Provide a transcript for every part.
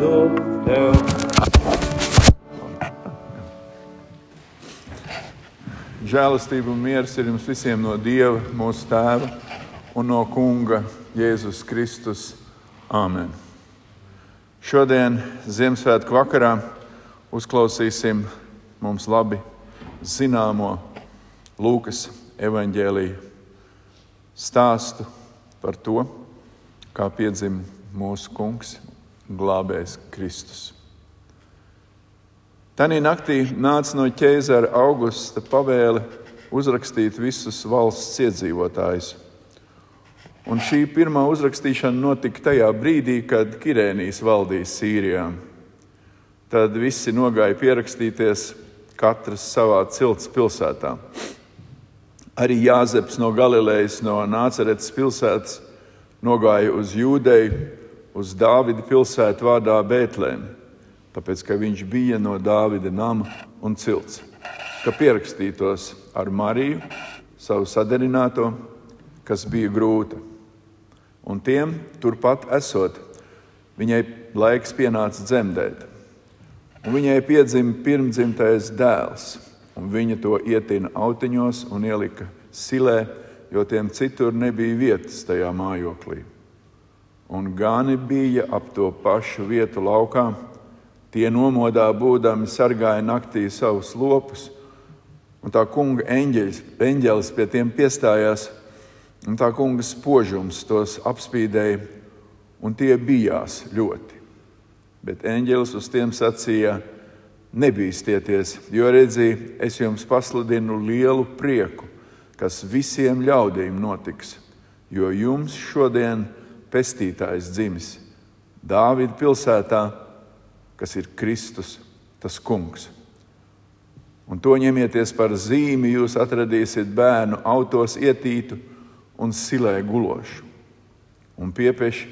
godu tev. Žēlastība un miers ir jums visiem no Dieva, mūsu Tēva un no Kunga Jēzus Kristus. Āmen! Šodien, Ziemassvētku vakarā, uzklausīsim mums labi zināmo Lūkas evaņģēlīju stāstu par to, kā piedzima mūsu Kungs, Glābējs Kristus. Tanī naktī nāca no ķēzara augusta pavēle uzrakstīt visus valsts iedzīvotājus. Un šī pirmā uzrakstīšana notika tajā brīdī, kad Kirēnijas valdīja Sīrijā. Tad visi nogāja pierakstīties, katrs savā cilts pilsētā. Arī Jāzeps no Galilejas, no Nāceretes pilsētas, nogāja uz Jūdeju, uz Dāvida pilsētu vārdā Bētlēnu tāpēc ka viņš bija no Dāvida nama un cilts, ka pierakstītos ar Mariju, savu sadarināto, kas bija grūta. Un tiem turpat esot, viņai laiks pienāca dzemdēt. Un viņai piedzima pirmdzimtais dēls, un viņa to ietina autiņos un ielika silē, jo tiem citur nebija vietas tajā mājoklī. Un gani bija ap to pašu vietu laukā, Tie nomodā būdami sargāja naktī savus lopus, un tā kunga eņģeļs, eņģelis pie tiem piestājās, un tā kunga spožums tos apspīdēja, un tie bijās ļoti. Bet eņģelis uz tiem sacīja: Nebīsties, jo redzēju, es jums pasludinu lielu prieku, kas visiem ļaudīm notiks, jo jums šodien pestītājs dzimis Dāvida pilsētā kas ir Kristus, tas kungs. Un to ņemieties par zīmi, jūs atradīsiet bērnu autos ietītu un silē gulošu. Un piepieši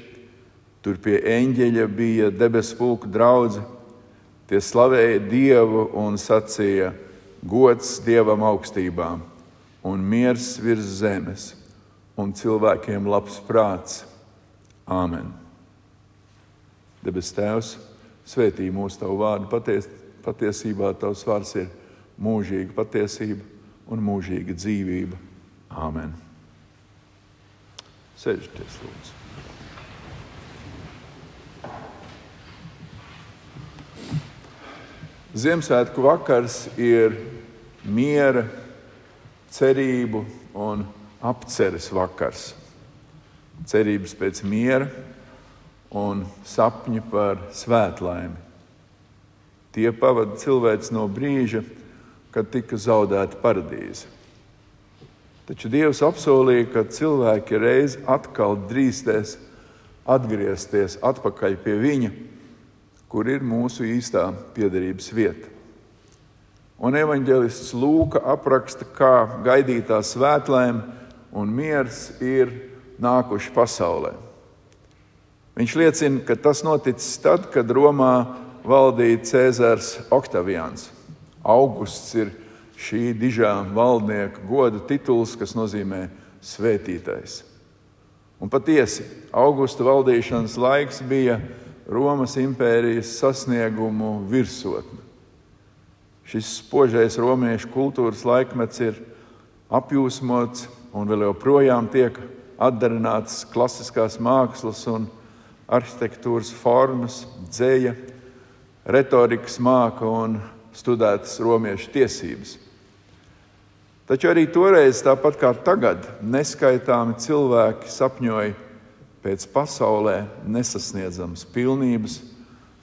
tur pie eņģeļa bija debesu pulku draugi. Tie slavēja Dievu un sacīja: Gods Dievam augstībām, un miers virs zemes, un cilvēkiem labs prāts. Āmen! Debes Tēvs! Svētī mūsu tavu vārdu. Paties, patiesībā tavs vārds ir mūžīga patiesība un mūžīga dzīvība. Āmen. Sēžieties, lūdzu. Ziemassvētku vakars ir miera, cerību un apceres vakars. Cerības pēc miera, un sapņi par svētlaimi. Tie pavada cilvēks no brīža, kad tika zaudēta paradīze. Taču Dievs apsolīja, ka cilvēki reiz atkal drīkstēs atgriezties atpakaļ pie Viņa, kur ir mūsu īstā piederības vieta. Un evanģēlists Lūka apraksta, kā gaidītā svētlēm un miers ir nākuši pasaulē. Viņš liecina, ka tas noticis tad, kad Romā valdīja Cēzars Oktavians. Augusts ir šī dižā valdnieka goda tituls, kas nozīmē svētītais. Un patiesi, augusta valdīšanas laiks bija Romas impērijas sasniegumu virsotne. Šis spožais romiešu kultūras laikmets ir apjūsmots un vēl joprojām tiek atdarināts klasiskās mākslas un arhitektūras formas, dzēja, retorikas māka un studētas romiešu tiesības. Taču arī toreiz, tāpat kā tagad, neskaitāmi cilvēki sapņoja pēc pasaulē nesasniedzamas pilnības,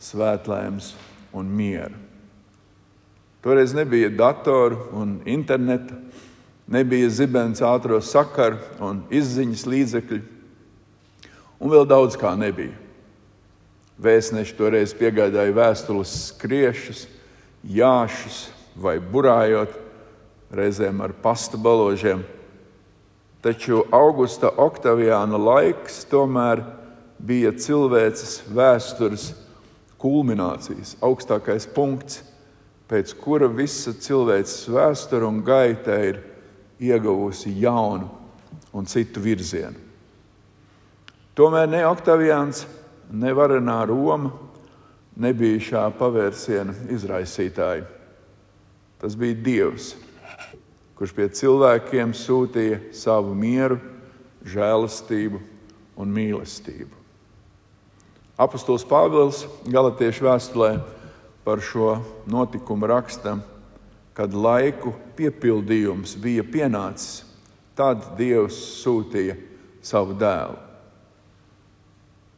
svētlēms un miera. Toreiz nebija datoru un interneta, nebija zibens ātrā sakaru un izziņas līdzekļu un vēl daudz kā nebija. Vēstneši toreiz piegādāja vēstules skriešus, jāšus vai burājot, reizēm ar pasta baložiem. Taču augusta oktaviāna laiks tomēr bija cilvēces vēstures kulminācijas, augstākais punkts, pēc kura visa cilvēces vēsture un gaita ir ieguvusi jaunu un citu virzienu. Tomēr ne Oktavians, ne varenā Roma, nebija šā pavērsiena izraisītāji. Tas bija Dievs, kurš pie cilvēkiem sūtīja savu mieru, žēlastību un mīlestību. Apostols Pāvils Galatiešu vēstulē par šo notikumu raksta, kad laiku piepildījums bija pienācis, tad Dievs sūtīja savu dēlu.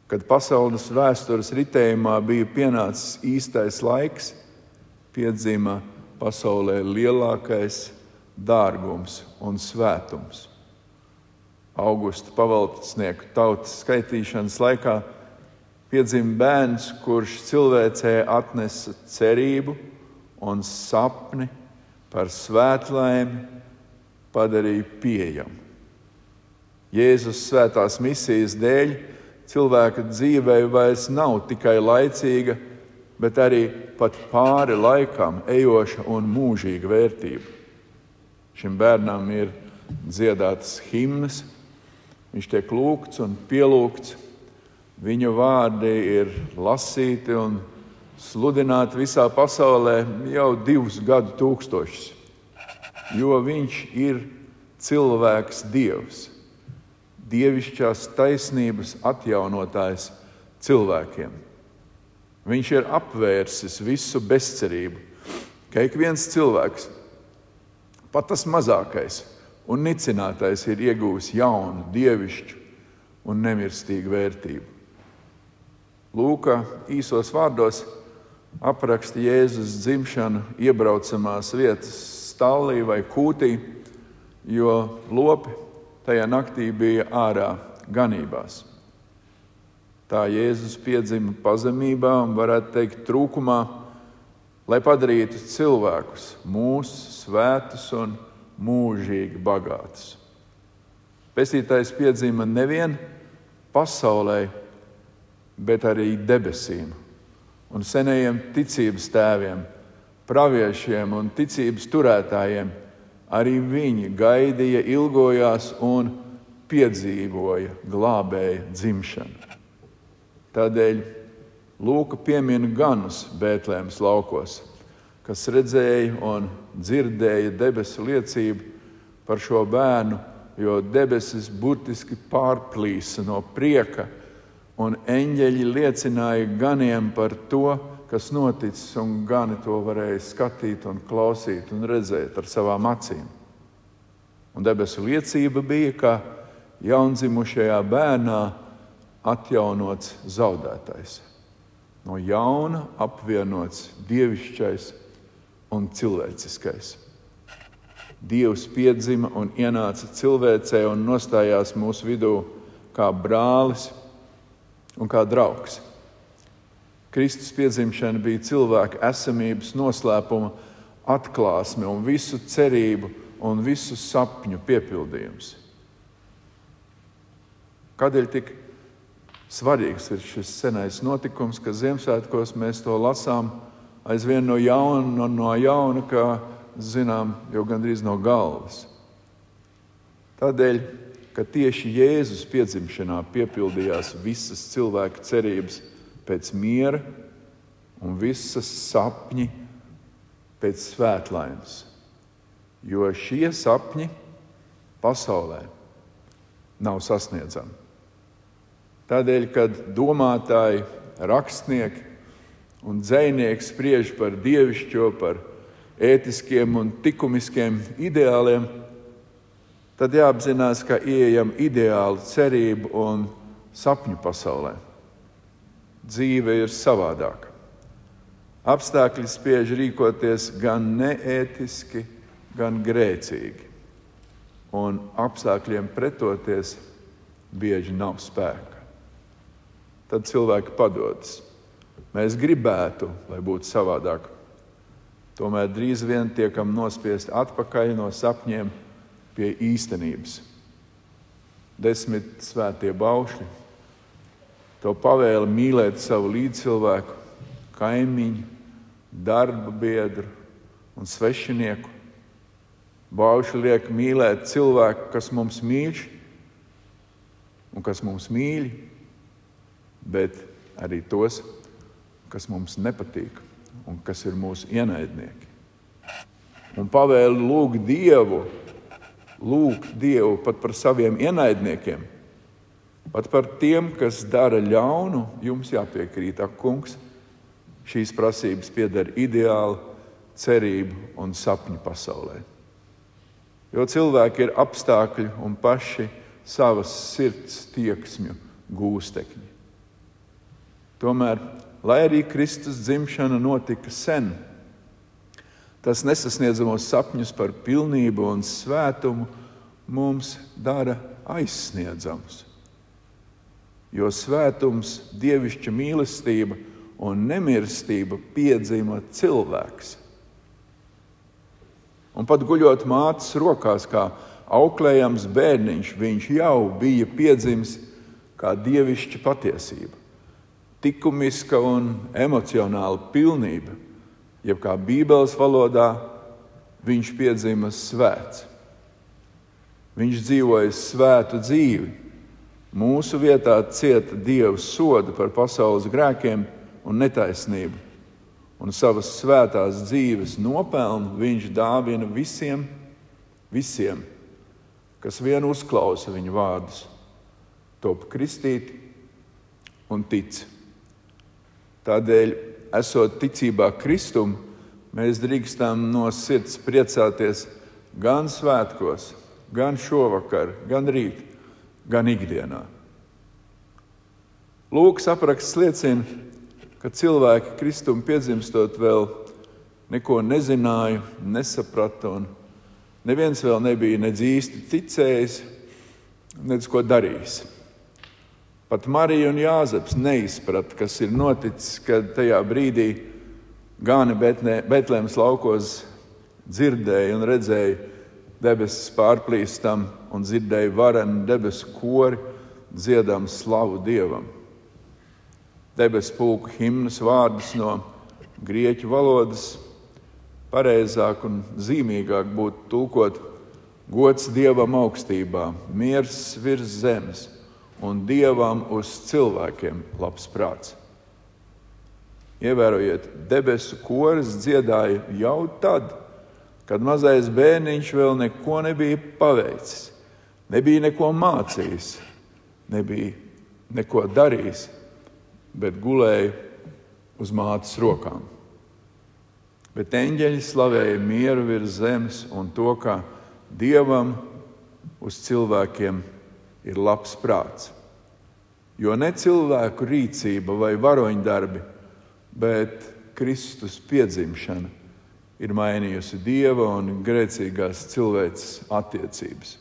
Kad pasaules vēstures ritējumā bija pienācis īstais laiks, piedzima pasaulē lielākais dārgums un svētums. Augusta pavaldsnieku tautas skaitīšanas laikā piedzima bērns, kurš cilvēcē atnesa cerību un sapni par svētlaimi, padarīja pieejamu. Jēzus svētās misijas dēļ cilvēka dzīvē vairs nav tikai laicīga, bet arī pat pāri laikam ejoša un mūžīga vērtība. Šim bērnam ir dziedātas himnas, viņš tiek lūgts un pielūgts, viņa vārdi ir lasīti un sludināti visā pasaulē jau divus gadu tūkstošus, jo viņš ir cilvēks Dievs dievišķās taisnības atjaunotājs cilvēkiem. Viņš ir apvērsis visu bezcerību, ka ik viens cilvēks, pat tas mazākais un nicinātais, ir iegūmis jaunu, dievišķu un nemirstīgu vērtību. Lūka īsos vārdos apraksta Jēzus dzimšanu iebraucamās vietas stāvlī vai kūtī, jo lopi tajā naktī bija ārā ganībās. Tā Jēzus piedzima pazemībā un, varētu teikt, trūkumā, lai padarītu cilvēkus mūsu svētus un mūžīgi bagātus. Pestītājs piedzima nevien pasaulē, bet arī debesīm un senajiem ticības tēviem, praviešiem un ticības turētājiem Arī viņi gaidīja, ilgojās un piedzīvoja glābēja dzimšanu. Tādēļ Lūka piemina ganus Bēntlēmas laukos, kas redzēja un dzirdēja debesu liecību par šo bērnu, jo debesis burtiski pārplīsa no prieka, un eņģeļi liecināja ganiem par to, kas noticis, un gani to varēja skatīt, un klausīt un redzēt ar savām acīm. Un debesu liecība bija, ka jaundzimušajā bērnā atjaunots zaudētais, no jauna apvienots dievišķais un cilvēciskais. Dievs piedzima un ienāca cilvēcē un nostājās mūsu vidū kā brālis un kā draugs. Kristus piedzimšana bija cilvēka esamības noslēpuma atklāsme un visu cerību un visu sapņu piepildījums. Kādēļ tik svarīgs ir šis senais notikums, ka Ziemassvētkos mēs to lasām aizvien no jauna, no, jauna kā zinām, jau gandrīz no galvas? Tādēļ, ka tieši Jēzus piedzimšanā piepildījās visas cilvēka cerības pēc miera un visas sapņi pēc svētlaimes. Jo šie sapņi pasaulē nav sasniedzami. Tādēļ, kad domātāji, rakstnieki un dzinieki spriež par dievišķo, par ētiskiem un likumiskiem ideāliem, tad jāapzinās, ka ieejam ideālu cerību un sapņu pasaulē dzīve ir savādāka. Apstākļi spiež rīkoties gan neētiski, gan grēcīgi. Un apstākļiem pretoties bieži nav spēka. Tad cilvēki padodas. Mēs gribētu, lai būtu savādāk. Tomēr drīz vien tiekam nospiesti atpakaļ no sapņiem pie īstenības. Desmit svētie baušļi to pavēli mīlēt savu līdzcilvēku, kaimiņu, darba biedru un svešinieku. Bauši liek mīlēt cilvēku, kas mums mīl un kas mums mīl, bet arī tos, kas mums nepatīk un kas ir mūsu ienaidnieki. Un pavēlu lūgt Dievu, lūgt Dievu pat par saviem ienaidniekiem, pat par tiem, kas dara ļaunu, jums jāpiekrīt, ak, kungs, šīs prasības pieder ideāli, cerību un sapņu pasaulē. Jo cilvēki ir apstākļi un paši savas sirds tieksmju gūstekņi. Tomēr, lai arī Kristus dzimšana notika sen, tas nesasniedzamos sapņus par pilnību un svētumu mums dara aizsniedzamus. Jo svētums, dievišķa mīlestība un nemirstība piedzima cilvēks Un pat guļot mātes rokās, kā auklējams bērniņš, viņš jau bija piedzimis kā dievišķa patiesība, likumiska un emocionāla pilnība, jeb kā Bībeles valodā viņš piedzima svēts. Viņš dzīvoja svētu dzīvi. Mūsu vietā cieta Dieva sodu par pasaules grēkiem un netaisnību un savas svētās dzīves nopelnu viņš dāvina visiem, visiem, kas vien uzklausa viņa vārdus, top kristīti un tic. Tādēļ, esot ticībā Kristum, mēs drīkstam no sirds priecāties gan svētkos, gan šovakar, gan rīt, gan ikdienā. Lūks apraksts liecina, ka cilvēki Kristum piedzimstot vēl neko nezināja, nesaprata, un neviens vēl nebija nedz īsti ticējis, nedz ko darījis. Pat Marija un Jāzeps neizprata, kas ir noticis, kad tajā brīdī Gāni Betlēmas laukos dzirdēja un redzēja debesis pārplīstam un dzirdēja varenu debesu kori dziedam slavu Dievam debesu pulku himnas vārdus no grieķu valodas. Pareizāk un zīmīgāk būtu tulkot gods dievam augstībā, miers virs zemes un dievam uz cilvēkiem labs prāts. Ievērojiet, debesu koris dziedāja jau tad, kad mazais bērniņš vēl neko nebija paveicis, nebija neko mācījis, nebija neko darījis bet gulēja uz mātes rokām. Bet eņģeļi slavēja mieru virs zemes un to, ka dievam uz cilvēkiem ir labs prāts. Jo ne cilvēku rīcība vai varoņdarbi, bet Kristus piedzimšana ir mainījusi dieva un grēcīgās cilvēces attiecības.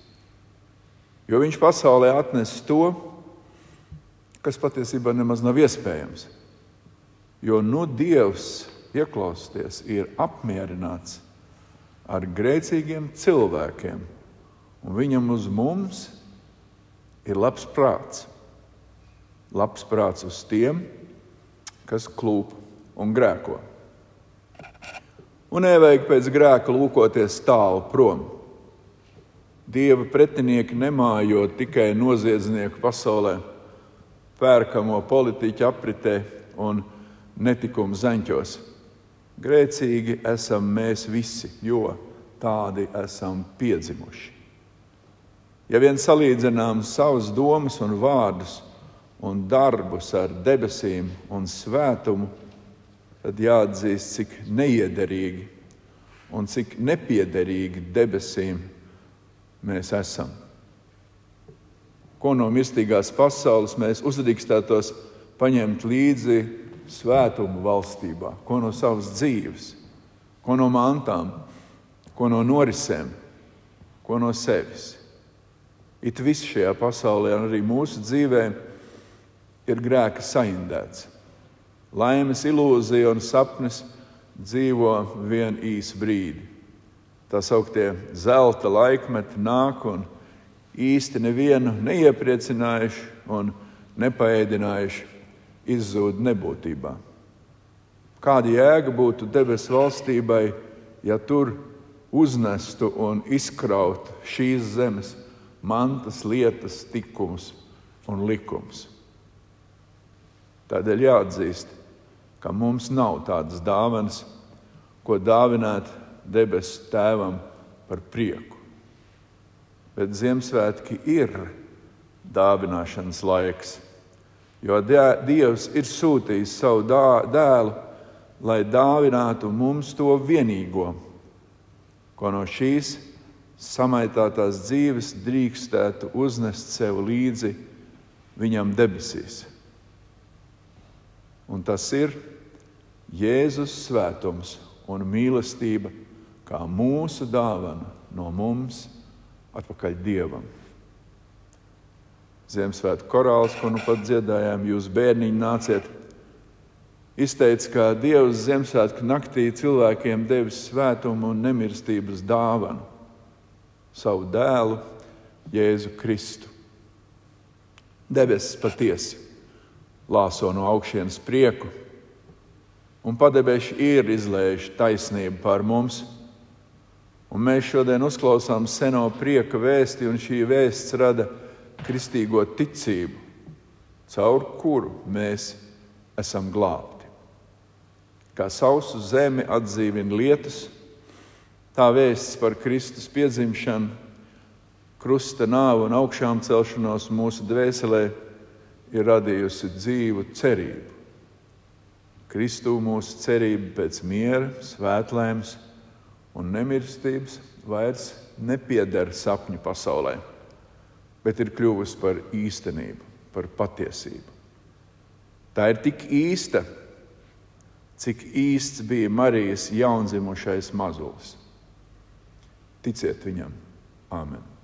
Jo viņš pasaulē atnes to, kas patiesībā nemaz nav iespējams. Jo nu Dievs, ieklausieties, ir apmierināts ar grēcīgiem cilvēkiem, un viņam uz mums ir labs prāts. Labs prāts uz tiem, kas klūp un grēko. Un nevajag pēc grēka lūkoties tālu prom. Dieva pretinieki nemājo tikai noziedznieku pasaulē pērkamo politiķu apritē un netikumu zaņķos. Grēcīgi esam mēs visi, jo tādi esam piedzimuši. Ja vien salīdzinām savus domas un vārdus un darbus ar debesīm un svētumu, tad jāatzīst, cik neiederīgi un cik nepiederīgi debesīm mēs esam ko no mirstīgās pasaules mēs uzdrīkstētos paņemt līdzi svētumu valstībā, ko no savas dzīves, ko no mantām, ko no norisēm, ko no sevis. It viss šajā pasaulē, un arī mūsu dzīvē, ir grēka saindēts. Laimes ilūzija un sapnis dzīvo vienu īsu brīdi. Tā sauktie zelta laikmeti nāk un īsti nevienu neiepriecinājuši un nepaēdinājuši, izzūd nebūtībā. Kāda jēga būtu debesu valstībai, ja tur uznestu un izkrautu šīs zemes mantas, lietas, tikums un likums? Tādēļ jāatzīst, ka mums nav tādas dāvanas, ko dāvināt debesu tēvam par prieku. Bet Ziemassvētki ir dāvināšanas laiks, jo Dievs ir sūtījis savu dēlu, lai dāvinātu mums to vienīgo, ko no šīs samaitātās dzīves drīkstētu uznest sev līdzi viņam debesīs. Un tas ir Jēzus svētums un mīlestība, kā mūsu dāvana no mums atpakaļ Dievam. Ziemassvētku korāls, ko nu pat dziedājām, jūs bērniņi nāciet, izteica, ka Dievs Ziemassvētku naktī cilvēkiem devis svētumu un nemirstības dāvanu, savu dēlu, Jēzu Kristu. Debesis patiesi lāso no augšas prieku, un padebeši ir izlējuši taisnību pār mums. Un mēs šodien uzklausām seno prieka vēsti, un šī vēsts rada kristīgo ticību, caur kuru mēs esam glābti. Kā sausu zemi atdzīvina lietus, tā vēsts par Kristus piedzimšanu, krusta nāvu un augšām celšanos mūsu dvēselē ir radījusi dzīvu cerību. Kristū mūsu cerība pēc miera, svētlēms un nemirstības vairs nepieder sapņu pasaulē, bet ir kļuvusi par īstenību, par patiesību. Tā ir tik īsta, cik īsts bija Marijas jaundzimušais mazulis. Ticiet viņam, Āmen!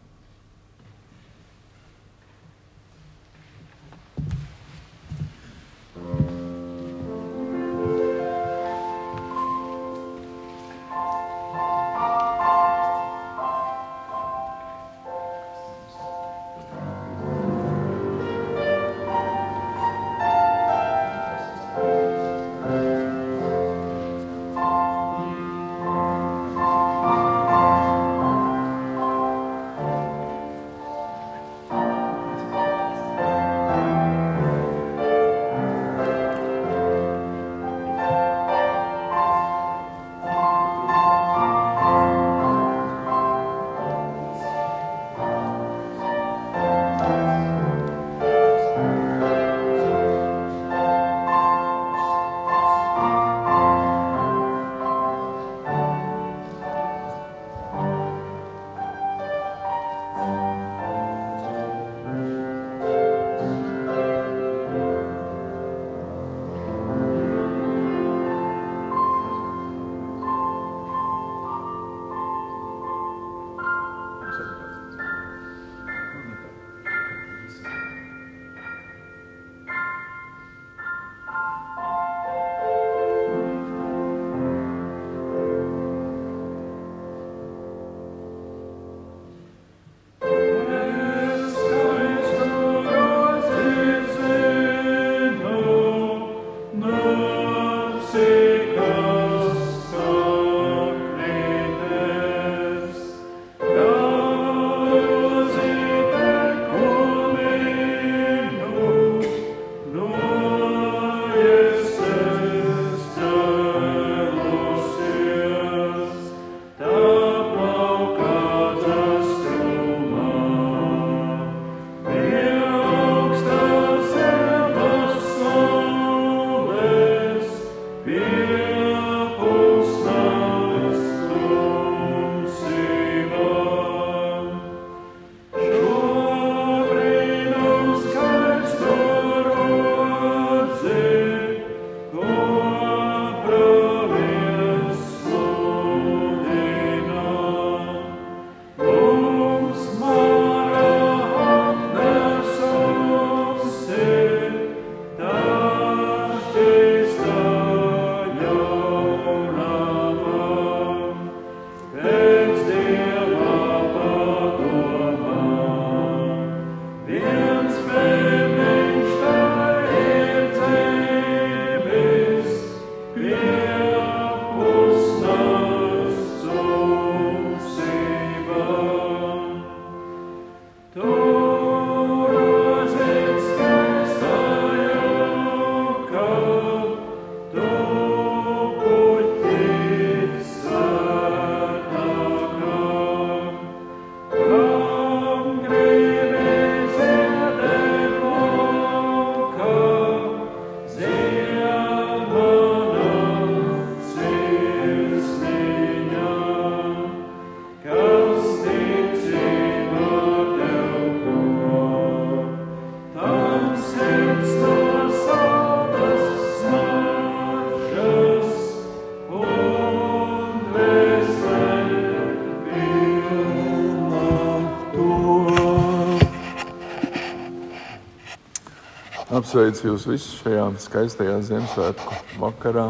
Sveicu jūs visus šajā skaistajā Ziemassvētku vakarā.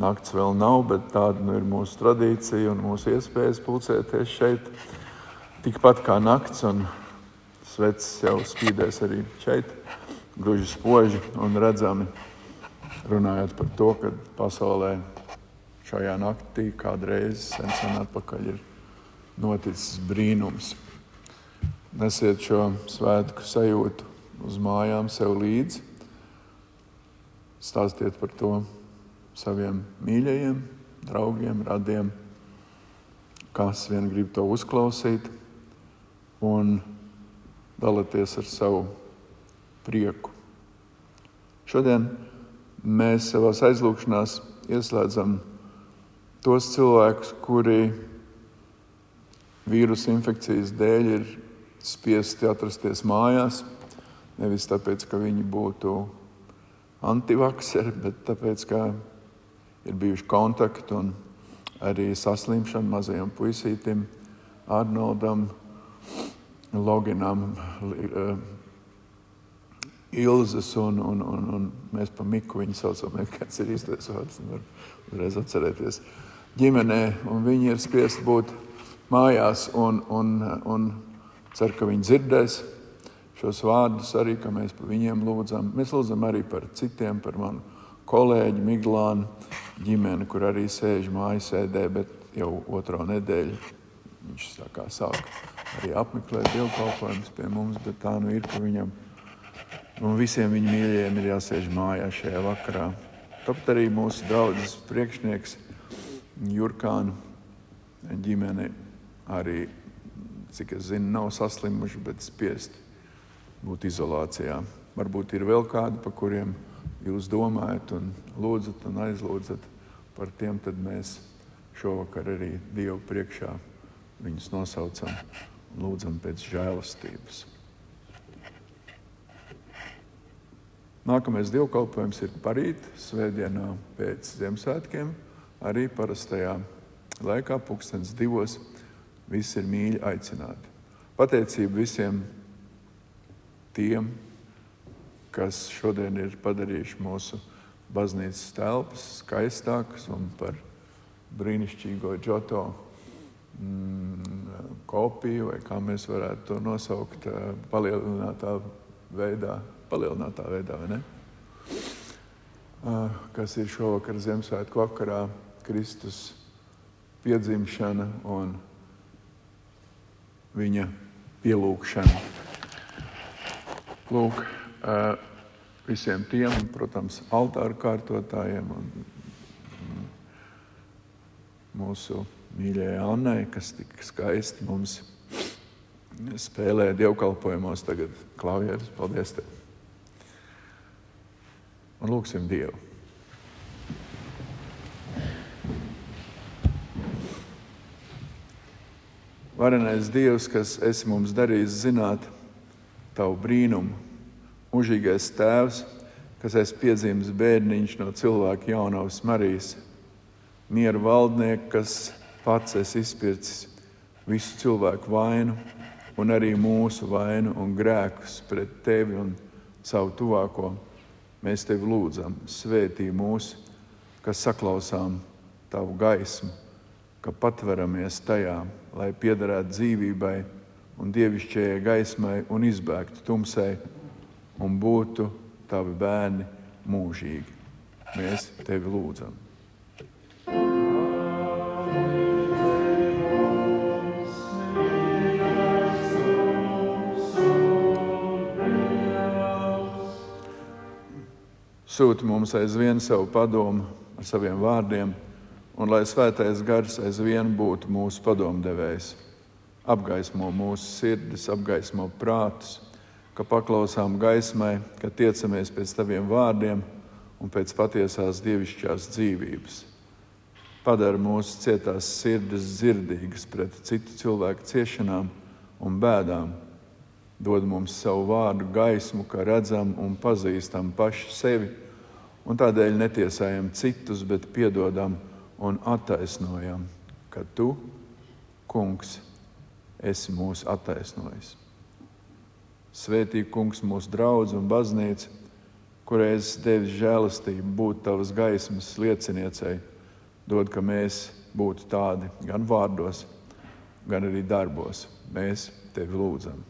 Nakts vēl nav, bet tāda nu ir mūsu tradīcija un mūsu iespējas pulcēties šeit. Tikpat kā nakts, un svecis jau spīdēs arī šeit, gluži spoži un redzami. Runājot par to, ka pasaulē šajā naktī kādreiz sen, sen atpakaļ ir noticis brīnums. Nesiet šo svētku sajūtu uz mājām sev līdzi. Stāstiet par to saviem mīļajiem, draugiem, radiem, kas vien grib to uzklausīt, un dalieties ar savu prieku. Šodien mēs savā aizlūgšanās ieslēdzam tos cilvēkus, kuri vīrusu infekcijas dēļ ir spiesti atrasties mājās Nevis tāpēc, ka viņi būtu antivakseri, bet tāpēc, ka ir bijuši kontakti un arī saslimšana mazajam puisītim, Arnoldam, Loginam, eh, Ilzas un, un, un, un mēs pa Miku viņu saucam, kāds ir īstais vārds, nevar uzreiz atcerēties. Ģimenē, un viņi ir spiest būt mājās un, un, un cer, ka viņi dzirdēs šos vārdus arī, ka mēs par viņiem lūdzam. Mēs lūdzam arī par citiem, par manu kolēģi Miglānu ģimeni, kur arī sēž mājasēdē, bet jau otro nedēļu viņš sāk arī apmeklēt dievkalpojumus pie mums, bet tā nu ir, ka viņam un visiem viņa mīļajiem ir jāsēž mājā šajā vakarā. Tāpat arī mūsu draugs priekšnieks Jurkāna ģimene arī, cik es zinu, nav saslimuši, bet spiesti būt izolācijā. Varbūt ir vēl kādi, par kuriem jūs domājat, un lūdzat un aizlūdzat par tiem, mēs šovakar arī Dievu priekšā viņus nosaucam un lūdzam pēc žēlastības. Nākamais dievkalpojums ir parīt, svētdienā pēc Ziemassvētkiem, arī parastajā laikā, pulkstenis divos. Visi ir mīļi aicināti. Pateicība visiem tiem, kas šodien ir padarījuši mūsu baznīcas telpas skaistākas un par brīnišķīgo džoto mm, kopiju, vai kā mēs varētu to nosaukt, eh, palielinātā veidā, palielinātā veidā vai ne? Eh, kas ir šovakar Ziemassvētku vakarā Kristus piedzimšana un viņa pielūgšana. Lūk, visiem tiem, protams, altāru kārtotājiem un mūsu mīļajai Annai, kas tik skaisti mums spēlē dievkalpojumos, tagad klavieres. Paldies! Tev. Un lūgsim Dievu! Varenais Dievs, kas esi mums darījis zināt, tavu brīnumu. Mūžīgais tēvs, kas esi piedzimis bērniņš no cilvēka jaunavas Marijas, miera valdnieks, kas pats esi izpircis visu cilvēku vainu un arī mūsu vainu un grēkus pret tevi un savu tuvāko. Mēs tevi lūdzam, svētī mūs, kas saklausām tavu gaismu, ka patveramies tajā, lai piederētu dzīvībai un dievišķajai gaismai un izbēgtu tumsai un būtu tavi bērni mūžīgi. Mēs tevi lūdzam. Sūti mums aizvien savu padomu ar saviem vārdiem, un lai svētais gars aizvien būtu mūsu padomdevējs apgaismo mūsu sirdis, apgaismo prātus, ka paklausām gaismai, ka tiecamies pēc taviem vārdiem un pēc patiesās dievišķās dzīvības. Padara mūsu cietās sirdis dzirdīgas pret citu cilvēku ciešanām un bēdām. Dod mums savu vārdu gaismu, ka redzam un pazīstam paši sevi, un tādēļ netiesājam citus, bet piedodam un attaisnojam, ka tu, Kungs, esi mūs attaisnojis. Svētī kungs mūsu draugs un baznīca, kurai es devis žēlastību būt tavas gaismas lieciniecei, dod, ka mēs būtu tādi gan vārdos, gan arī darbos. Mēs tevi lūdzam.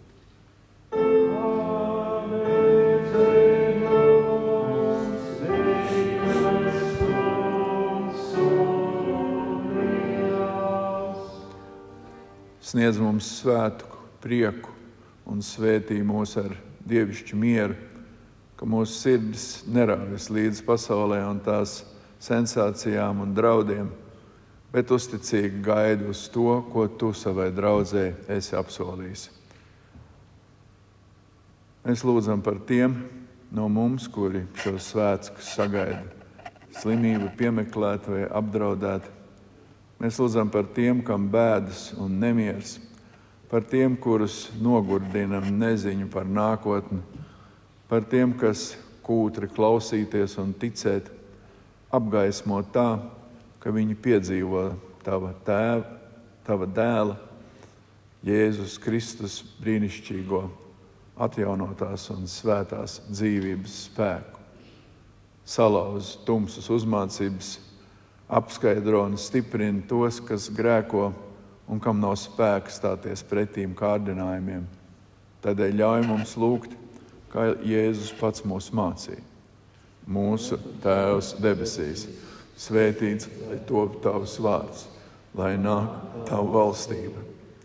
Sniedz mums svētku, prieku un svētī mūs ar dievišķu mieru, ka mūsu sirds neraujas līdz pasaulē un tās sensācijām un draudiem, bet uzticīgi gaida uz to, ko tu savai draudzē esi apsolījis. Mēs lūdzam par tiem no mums, kuri šos svētkus sagaida, slimību piemeklēt vai apdraudēt Mēs lūdzam par tiem, kam bēdas un nemieris, par tiem, kurus nogurdinam neziņu par nākotni, par tiem, kas kūtri klausīties un ticēt, apgaismo tā, ka viņi piedzīvo tava tēva, tava dēla, Jēzus Kristus brīnišķīgo, atjaunotās un svētās dzīvības spēku. Salauz tumsas uzmācības apskaidro un stiprina tos, kas grēko un kam nav spēka stāties pretīm kārdinājumiem. Tādēļ ļauj mums lūgt, kā Jēzus pats mūs mācīja. Mūsu Tēvs debesīs, svētīts lai top tavs vārds, lai nāk tava valstība,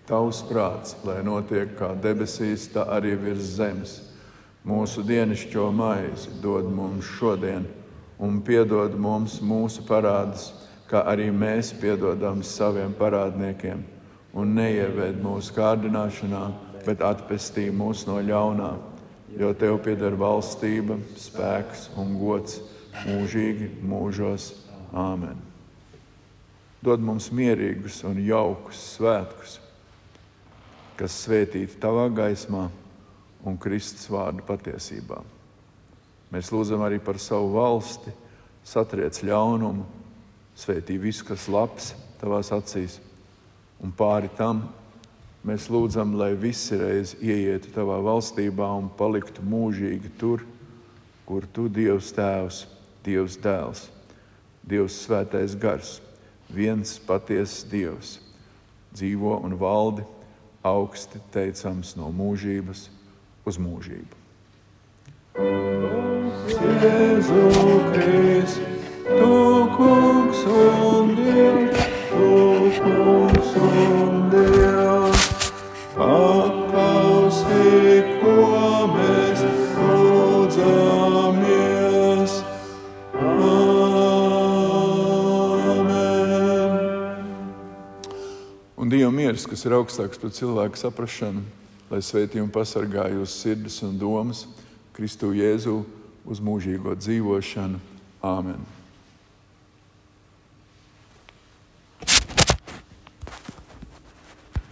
tavs prāts, lai notiek kā debesīs, tā arī virs zemes. Mūsu dienascho maizi dod mums šodien un piedod mums mūsu parādus, kā arī mēs piedodam saviem parādniekiem. Un neieved mūsu kārdināšanā, bet atpestī mūs no ļaunā, jo Tev pieder valstība, spēks un gods mūžīgi mūžos. Āmen! Dod mums mierīgus un jaukus svētkus, kas svētīti Tavā gaismā un Kristus vārdu patiesībā. Mēs lūdzam arī par savu valsti, satriec ļaunumu, svētī visu, kas labs tavās acīs, un pāri tam mēs lūdzam, lai visi reiz ieietu tavā valstībā un paliktu mūžīgi tur, kur tu Dievs Tēvs, Dievs Dēls, Dievs Svētais Gars, viens patiesas Dievs, dzīvo un valdi augsti teicams no mūžības uz mūžību. Jēzu Kristu, tu kungs un Dievs, tu kungs un Dievs, paklausī, ko mēs lūdzamies. Amen. Un Dieva miers, kas ir augstāks par cilvēku saprašanu, lai svētī un pasargā jūsu sirdis un domas Kristu Jēzu uz mūžīgo dzīvošanu. Āmen!